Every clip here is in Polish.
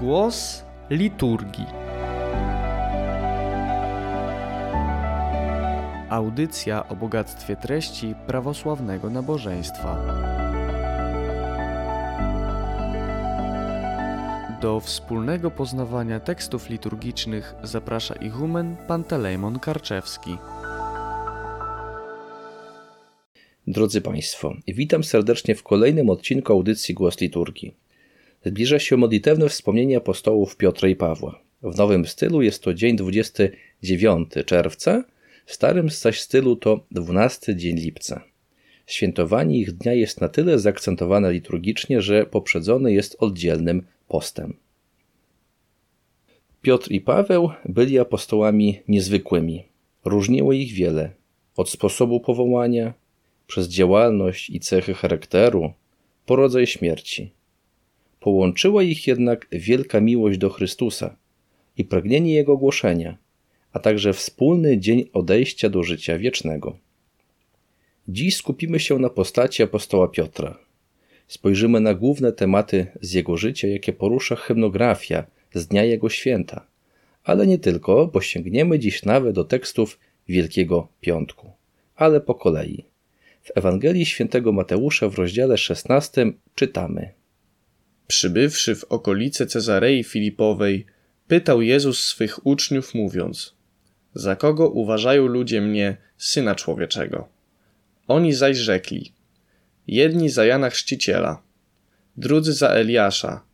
Głos liturgii. Audycja o bogactwie treści prawosławnego nabożeństwa. Do wspólnego poznawania tekstów liturgicznych zaprasza ichumen Pantelejmon Karczewski. Drodzy Państwo, witam serdecznie w kolejnym odcinku audycji Głos Liturgii. Zbliża się modlitewne wspomnienie apostołów Piotra i Pawła. W nowym stylu jest to dzień 29 czerwca, w starym zaś stylu to 12 dzień lipca. Świętowanie ich dnia jest na tyle zaakcentowane liturgicznie, że poprzedzone jest oddzielnym postem. Piotr i Paweł byli apostołami niezwykłymi. Różniło ich wiele od sposobu powołania, przez działalność i cechy charakteru, po rodzaj śmierci. Połączyła ich jednak wielka miłość do Chrystusa i pragnienie Jego głoszenia, a także wspólny dzień odejścia do życia wiecznego. Dziś skupimy się na postaci apostoła Piotra. Spojrzymy na główne tematy z jego życia, jakie porusza hymnografia z dnia jego święta, ale nie tylko, bo sięgniemy dziś nawet do tekstów Wielkiego Piątku, ale po kolei. W Ewangelii Świętego Mateusza w rozdziale 16 czytamy: Przybywszy w okolice Cezarei Filipowej, pytał Jezus swych uczniów, mówiąc: Za kogo uważają ludzie mnie, syna człowieczego? Oni zaś rzekli: Jedni za Jana Chrzciciela, drudzy za Eliasza,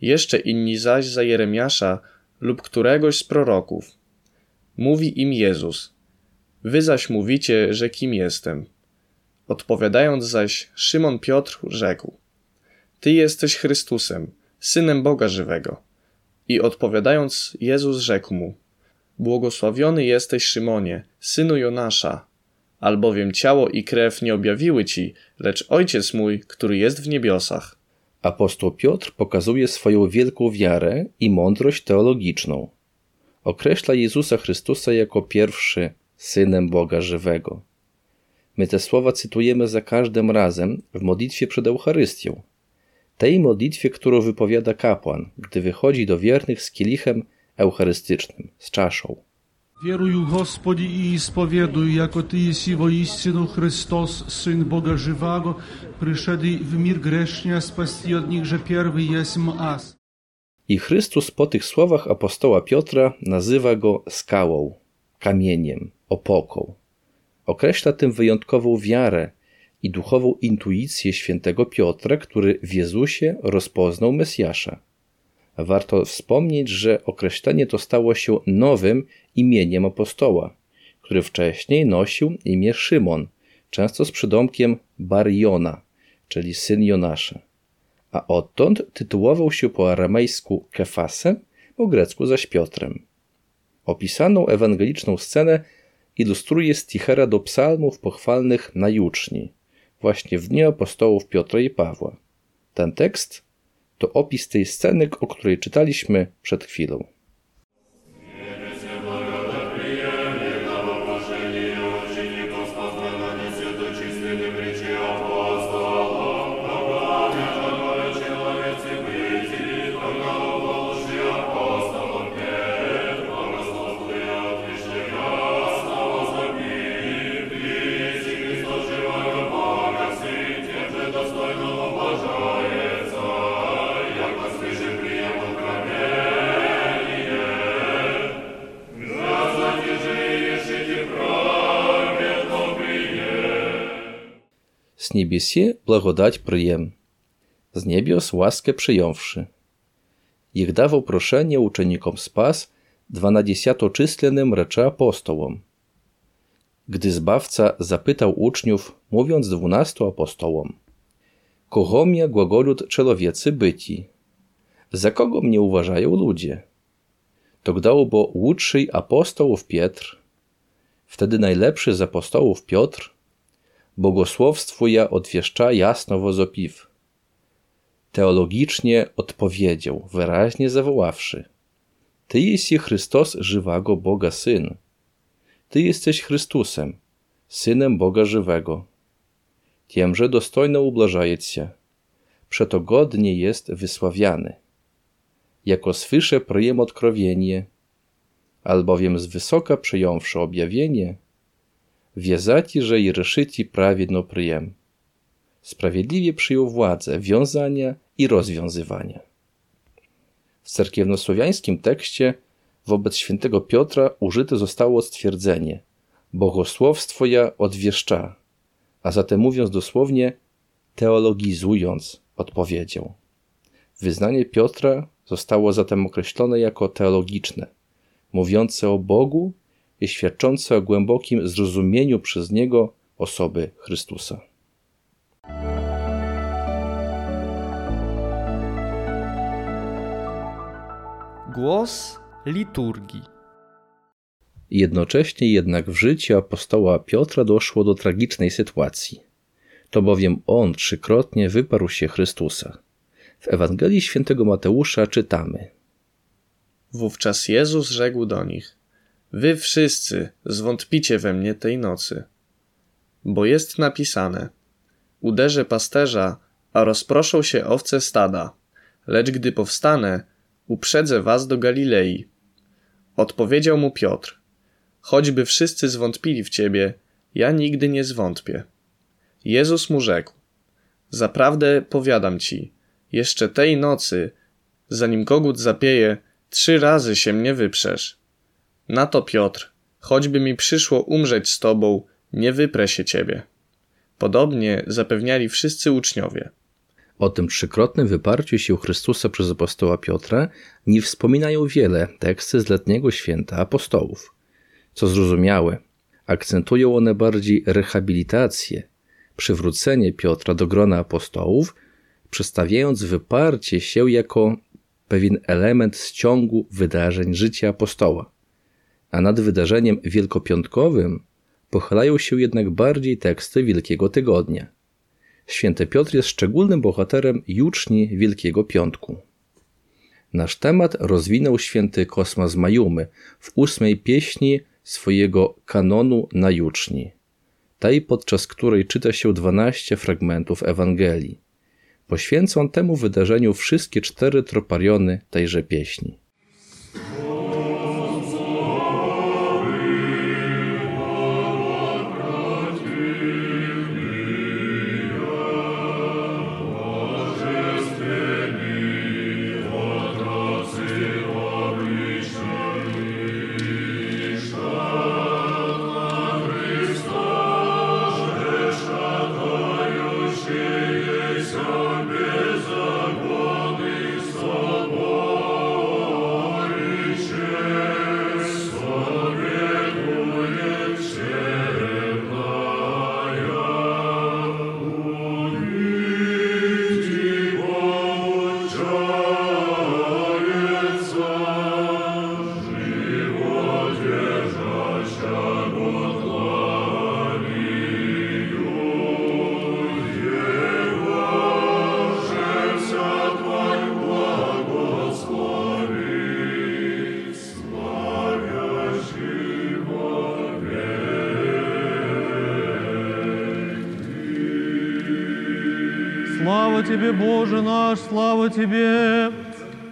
jeszcze inni zaś za Jeremiasza lub któregoś z proroków. Mówi im Jezus: Wy zaś mówicie, że kim jestem. Odpowiadając zaś, Szymon Piotr rzekł: Ty jesteś Chrystusem, synem Boga żywego. I odpowiadając, Jezus rzekł mu: Błogosławiony jesteś, Szymonie, synu Jonasza, albowiem ciało i krew nie objawiły ci, lecz ojciec mój, który jest w niebiosach. Apostoł Piotr pokazuje swoją wielką wiarę i mądrość teologiczną. Określa Jezusa Chrystusa jako pierwszy synem Boga żywego. My te słowa cytujemy za każdym razem w modlitwie przed Eucharystią Tej modlitwie, którą wypowiada kapłan, gdy wychodzi do wiernych z kielichem eucharystycznym, z czaszą. Wieruję Господи i исповедую, jako Ty jesi woistину Chrystus, Syn Boga żywego, przyszedł w mir grzesznie, a spasti od nich, że pierwy jesm as. I Chrystus po tych słowach apostoła Piotra nazywa go skałą, kamieniem, opoką. Określa tym wyjątkową wiarę i duchową intuicję świętego Piotra, który w Jezusie rozpoznał Mesjasza. Warto wspomnieć, że określenie to stało się nowym imieniem apostoła, który wcześniej nosił imię Szymon, często z przydomkiem Bariona, czyli syn Jonasza, a odtąd tytułował się po aramejsku Kefasem, po grecku zaś Piotrem. Opisaną ewangeliczną scenę ilustruje stichera do psalmów pochwalnych na juczni, właśnie w dniu apostołów Piotra i Pawła. Ten tekst to opis tej sceny, o której czytaliśmy przed chwilą. Z niebiesie blagodać przyjem, z niebios łaskę przyjąwszy. Ich dawał proszenie uczenikom spas, dwanadziesiatoczyslennym recze apostołom. Gdy Zbawca zapytał uczniów, mówiąc dwunastu apostołom, kogo mnie głagolut czelowiecy byci? Za kogo mnie uważają ludzie? Gdał bo łudszy apostołów Pietr, wtedy najlepszy z apostołów Piotr, bogosłowstwuja odwieszcza jasno wozopiw. Teologicznie odpowiedział, wyraźnie zawoławszy. Ty jesi Chrystus żywego Boga Syn. Ty jesteś Chrystusem, Synem Boga żywego. Tiemże dostojno ublażajet się. Przeto godnie jest wysławiany. jako swysze pryjem odkrowienie, albowiem z wysoka przyjąwszy objawienie, wiezaci, że i ryszyci prawiedno pryjem. Sprawiedliwie przyjął władzę wiązania i rozwiązywania. W cerkiewnosłowiańskim tekście wobec świętego Piotra użyte zostało stwierdzenie bogosłowstwo ja odwieszcza, a zatem mówiąc dosłownie, teologizując, odpowiedział. Wyznanie Piotra zostało zatem określone jako teologiczne, mówiące o Bogu i świadczące o głębokim zrozumieniu przez Niego osoby Chrystusa. Głos liturgii. Jednocześnie jednak w życiu apostoła Piotra doszło do tragicznej sytuacji. To bowiem on trzykrotnie wyparł się Chrystusa. W Ewangelii świętego Mateusza czytamy: Wówczas Jezus rzekł do nich: Wy wszyscy zwątpicie we mnie tej nocy. Bo jest napisane: Uderzę pasterza, a rozproszą się owce stada, lecz gdy powstanę, uprzedzę was do Galilei. Odpowiedział mu Piotr: Choćby wszyscy zwątpili w ciebie, ja nigdy nie zwątpię. Jezus mu rzekł: Zaprawdę powiadam ci, jeszcze tej nocy, zanim kogut zapieje, trzy razy się mnie wyprzesz. Na to Piotr, choćby mi przyszło umrzeć z tobą, nie wyprę się ciebie. Podobnie zapewniali wszyscy uczniowie. O tym trzykrotnym wyparciu się Chrystusa przez apostoła Piotra nie wspominają wiele teksty z letniego święta apostołów. Co zrozumiałe, akcentują one bardziej rehabilitację, przywrócenie Piotra do grona apostołów, przedstawiając wyparcie się jako pewien element z ciągu wydarzeń życia apostoła. A nad wydarzeniem wielkopiątkowym pochylają się jednak bardziej teksty Wielkiego Tygodnia. Święty Piotr jest szczególnym bohaterem juczni Wielkiego Piątku. Nasz temat rozwinął święty Kosmas Majumy w ósmej pieśni swojego kanonu na juczni, tej podczas której czyta się 12 fragmentów Ewangelii. Poświęca on temu wydarzeniu wszystkie cztery tropariony tejże pieśni. Тебе, Боже наш, слава Тебе!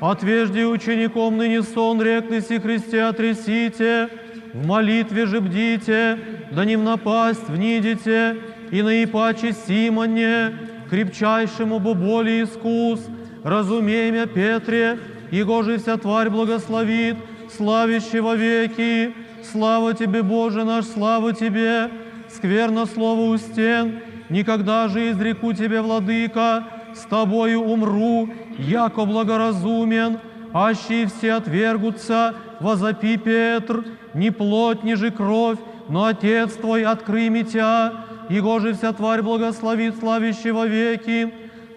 Отвежди учеником ныне сон реклися Христе отрясите, в молитве же бдите, да не в напасть внидите, и наипаче Симоне, крепчайшему боболи искус, разумемя Петре, его же вся тварь благословит, славящий во веки. Слава Тебе, Боже наш, слава Тебе! Скверно слово у стен, никогда же изреку Тебе, Владыка, с Тобою умру, яко благоразумен, аще все отвергутся, возопи Петр, ни плоть, ни же кровь, но Отец Твой открый митя, Его же вся тварь благословит славящий во веки.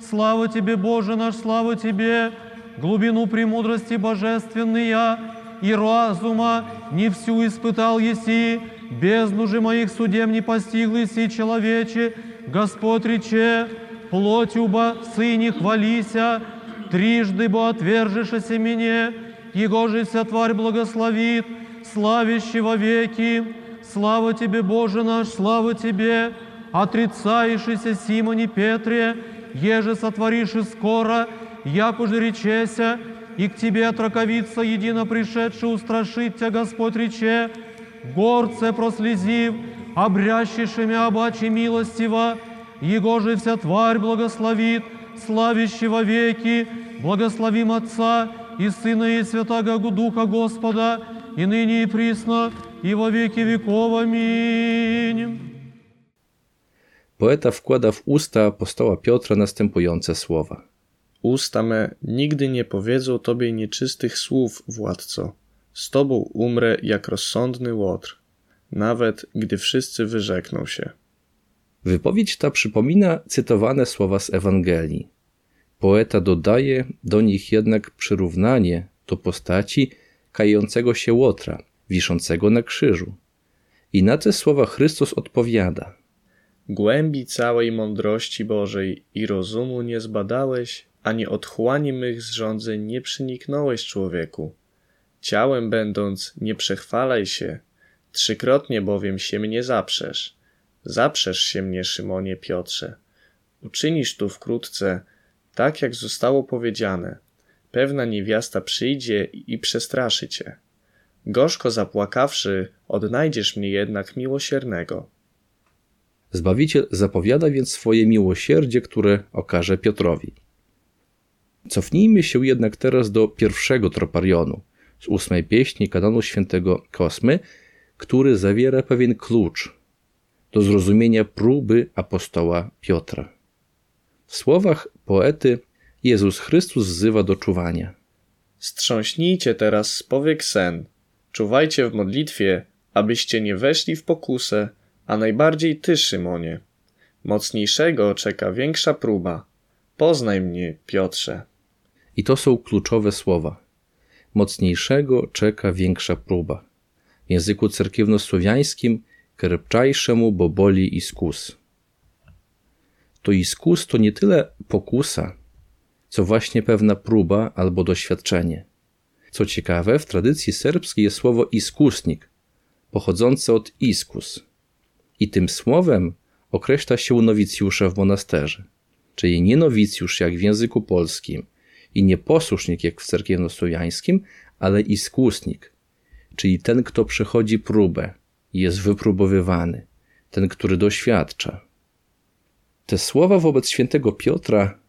Слава Тебе, Боже наш, слава Тебе, глубину премудрости божественная, и разума не всю испытал еси, бездну же моих судем не постигл еси человече, Господь рече, плотью бо сыне хвалися, трижды бо отвержешься мне, Его же вся тварь благословит, славящий во веки. Слава Тебе, Боже наш, слава Тебе, отрицаешься Симоне Петре, еже сотворишь и скоро, як уже речеся, и к тебе отраковиться едино пришедший устрашить тебя, Господь рече, горце прослезив, обрящишими обаче милостиво, Его же вся тварь благословит, славящего веки, благословим Отца и Сына и Святаго Духа Господа, и ныне и присно, и во веки веков. Аминь. Poeta wkłada w usta apostoła Piotra następujące słowa. Usta me nigdy nie powiedzą Tobie nieczystych słów, władco. Z Tobą umrę jak rozsądny łotr, nawet gdy wszyscy wyrzekną się. Wypowiedź ta przypomina cytowane słowa z Ewangelii. Poeta dodaje do nich jednak przyrównanie do postaci kającego się łotra, wiszącego na krzyżu. I na te słowa Chrystus odpowiada: Głębi całej mądrości Bożej i rozumu nie zbadałeś, ani otchłani mych zrządzeń nie przyniknąłeś człowieku. Ciałem będąc, nie przechwalaj się, trzykrotnie bowiem się mnie zaprzesz. Zaprzesz się mnie, Szymonie Piotrze. Uczynisz tu wkrótce, tak jak zostało powiedziane. Pewna niewiasta przyjdzie i przestraszy cię. Gorzko zapłakawszy, odnajdziesz mnie jednak miłosiernego. Zbawiciel zapowiada więc swoje miłosierdzie, które okaże Piotrowi. Cofnijmy się jednak teraz do pierwszego troparionu z ósmej pieśni kanonu świętego Kosmy, który zawiera pewien klucz do zrozumienia próby apostoła Piotra. W słowach poety Jezus Chrystus wzywa do czuwania. Strząśnijcie teraz z powiek sen, czuwajcie w modlitwie, abyście nie weszli w pokusę, a najbardziej ty, Szymonie. Mocniejszego czeka większa próba. Poznaj mnie, Piotrze. I to są kluczowe słowa. Mocniejszego czeka większa próba. W języku cerkiewnosłowiańskim krepczajszemu bo boli iskus. To iskus to nie tyle pokusa, co właśnie pewna próba albo doświadczenie. Co ciekawe, w tradycji serbskiej jest słowo iskusnik, pochodzące od iskus. I tym słowem określa się nowicjusza w monasterze, czyli nie nowicjusz jak w języku polskim i nie posłusznik jak w cerkiewnosłowiańskim, ale iskusnik, czyli ten, kto przechodzi próbę, jest wypróbowywany, ten, który doświadcza. Te słowa wobec świętego Piotra,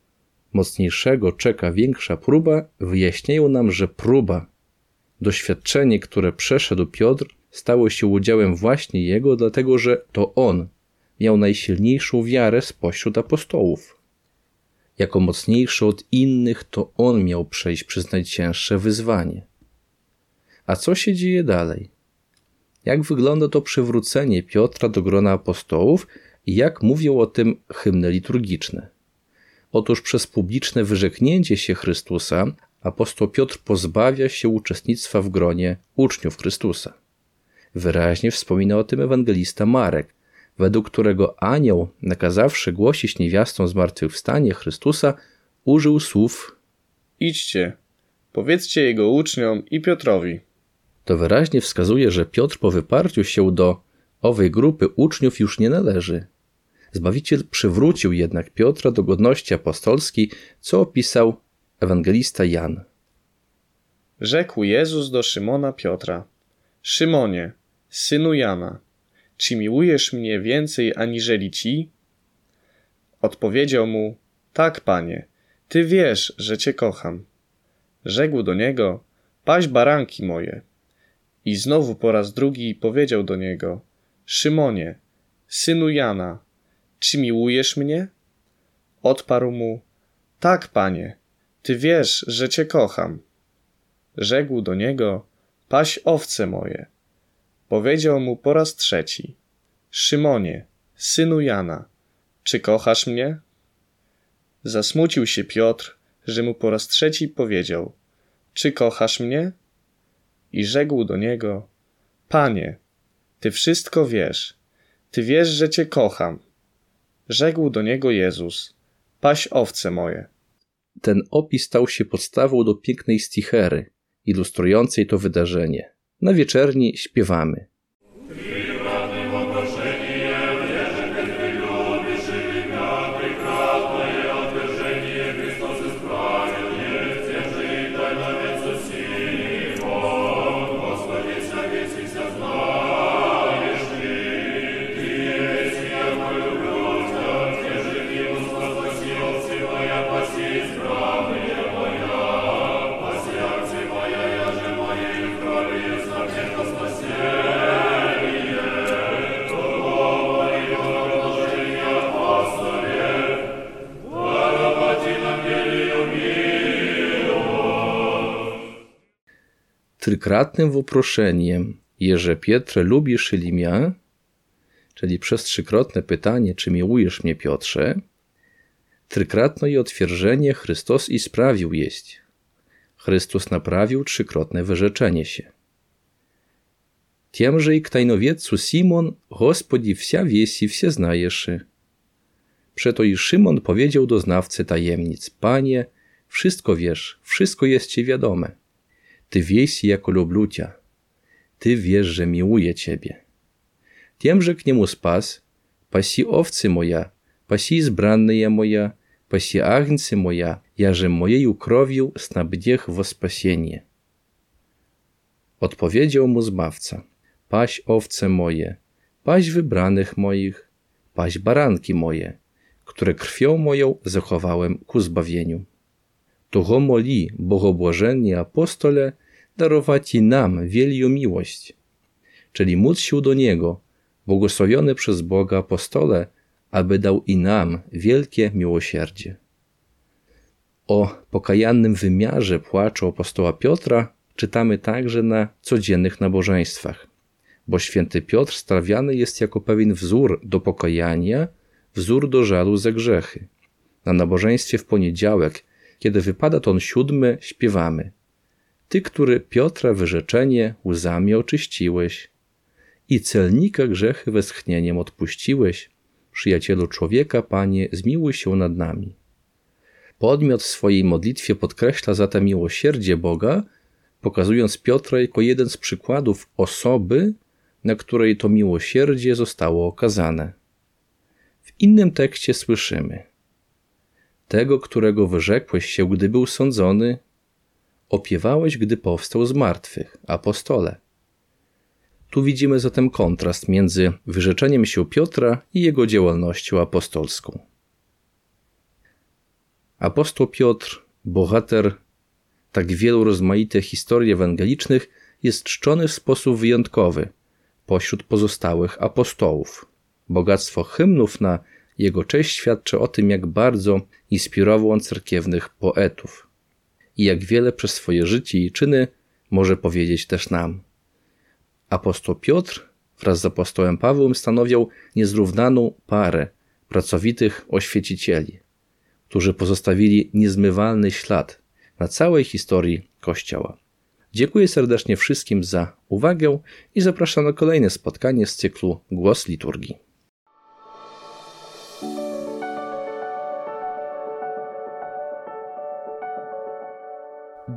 mocniejszego czeka większa próba, wyjaśniają nam, że próba, doświadczenie, które przeszedł Piotr, stało się udziałem właśnie jego, dlatego że to on miał najsilniejszą wiarę spośród apostołów. Jako mocniejszy od innych, to on miał przejść przez najcięższe wyzwanie. A co się dzieje dalej? Jak wygląda to przywrócenie Piotra do grona apostołów i jak mówią o tym hymny liturgiczne? Otóż przez publiczne wyrzeknięcie się Chrystusa apostoł Piotr pozbawia się uczestnictwa w gronie uczniów Chrystusa. Wyraźnie wspomina o tym ewangelista Marek, według którego anioł, nakazawszy głosić niewiastom zmartwychwstanie Chrystusa, użył słów Idźcie, powiedzcie jego uczniom i Piotrowi. To wyraźnie wskazuje, że Piotr po wyparciu się do owej grupy uczniów już nie należy. Zbawiciel przywrócił jednak Piotra do godności apostolskiej, co opisał ewangelista Jan. Rzekł Jezus do Szymona Piotra: Szymonie, synu Jana, czy miłujesz mnie więcej aniżeli ci? Odpowiedział mu: Tak, panie, ty wiesz, że cię kocham. Rzekł do niego: Paś baranki moje. I znowu po raz drugi powiedział do niego: Szymonie, synu Jana, czy miłujesz mnie? Odparł mu: Tak, panie, ty wiesz, że cię kocham. Rzekł do niego: Paś owce moje. Powiedział mu po raz trzeci: Szymonie, synu Jana, czy kochasz mnie? Zasmucił się Piotr, że mu po raz trzeci powiedział: Czy kochasz mnie? I rzekł do niego: Panie, ty wszystko wiesz, ty wiesz, że cię kocham. Rzekł do niego Jezus: Paś owce moje. Ten opis stał się podstawą do pięknej stichery, ilustrującej to wydarzenie. Na wieczerni śpiewamy. trykratnym woproszeniem, Jeże Pietrze, lubisz li mnie? Czyli przez trzykrotne pytanie, czy miłujesz mnie, Piotrze? Trykratno i otwierdzenie Chrystus i sprawił jest. Chrystus naprawił trzykrotne wyrzeczenie się. Тем же и к тайноведцу Simon, Господи, wsia wiesi, wsie znajeszy. Przeto i Szymon powiedział do znawcy tajemnic, Panie, wszystko wiesz, wszystko jest Ci wiadome. Ty wiesi, jako lubię Cię. Ty wiesz, że miłuję Ciebie. Тем к нему спас, паси овцы моя, паси избранные моя, паси агнцы моя, я же моею кровью снабдех во спасение. Odpowiedział mu Zbawca, paś owce moje, paś wybranych moich, paś baranki moje, które krwią moją zachowałem ku zbawieniu. Того moli bogobłażenni apostole darować i nam wielką miłość, czyli móc się do Niego, błogosławiony przez Boga apostole, aby dał i nam wielkie miłosierdzie. O pokajannym wymiarze płaczu apostoła Piotra czytamy także na codziennych nabożeństwach, bo święty Piotr stawiany jest jako pewien wzór do pokajania, wzór do żalu za grzechy. Na nabożeństwie w poniedziałek, kiedy wypada ton siódmy, śpiewamy Ty, który Piotra wyrzeczenie łzami oczyściłeś, i celnika grzechy westchnieniem odpuściłeś. Przyjacielu człowieka, Panie, zmiłuj się nad nami. Podmiot w swojej modlitwie podkreśla zatem miłosierdzie Boga, pokazując Piotra jako jeden z przykładów osoby, na której to miłosierdzie zostało okazane. W innym tekście słyszymy: Tego, którego wyrzekłeś się, gdy był sądzony, opiewałeś, gdy powstał z martwych, apostole. Tu widzimy zatem kontrast między wyrzeczeniem się Piotra i jego działalnością apostolską. Apostoł Piotr, bohater tak wielu rozmaitych historii ewangelicznych, jest czczony w sposób wyjątkowy pośród pozostałych apostołów. Bogactwo hymnów na jego cześć świadczy o tym, jak bardzo inspirował on cerkiewnych poetów i jak wiele przez swoje życie i czyny może powiedzieć też nam. Apostoł Piotr wraz z apostołem Pawłem stanowią niezrównaną parę pracowitych oświecicieli, którzy pozostawili niezmywalny ślad na całej historii Kościoła. Dziękuję serdecznie wszystkim za uwagę i zapraszam na kolejne spotkanie z cyklu Głos Liturgii.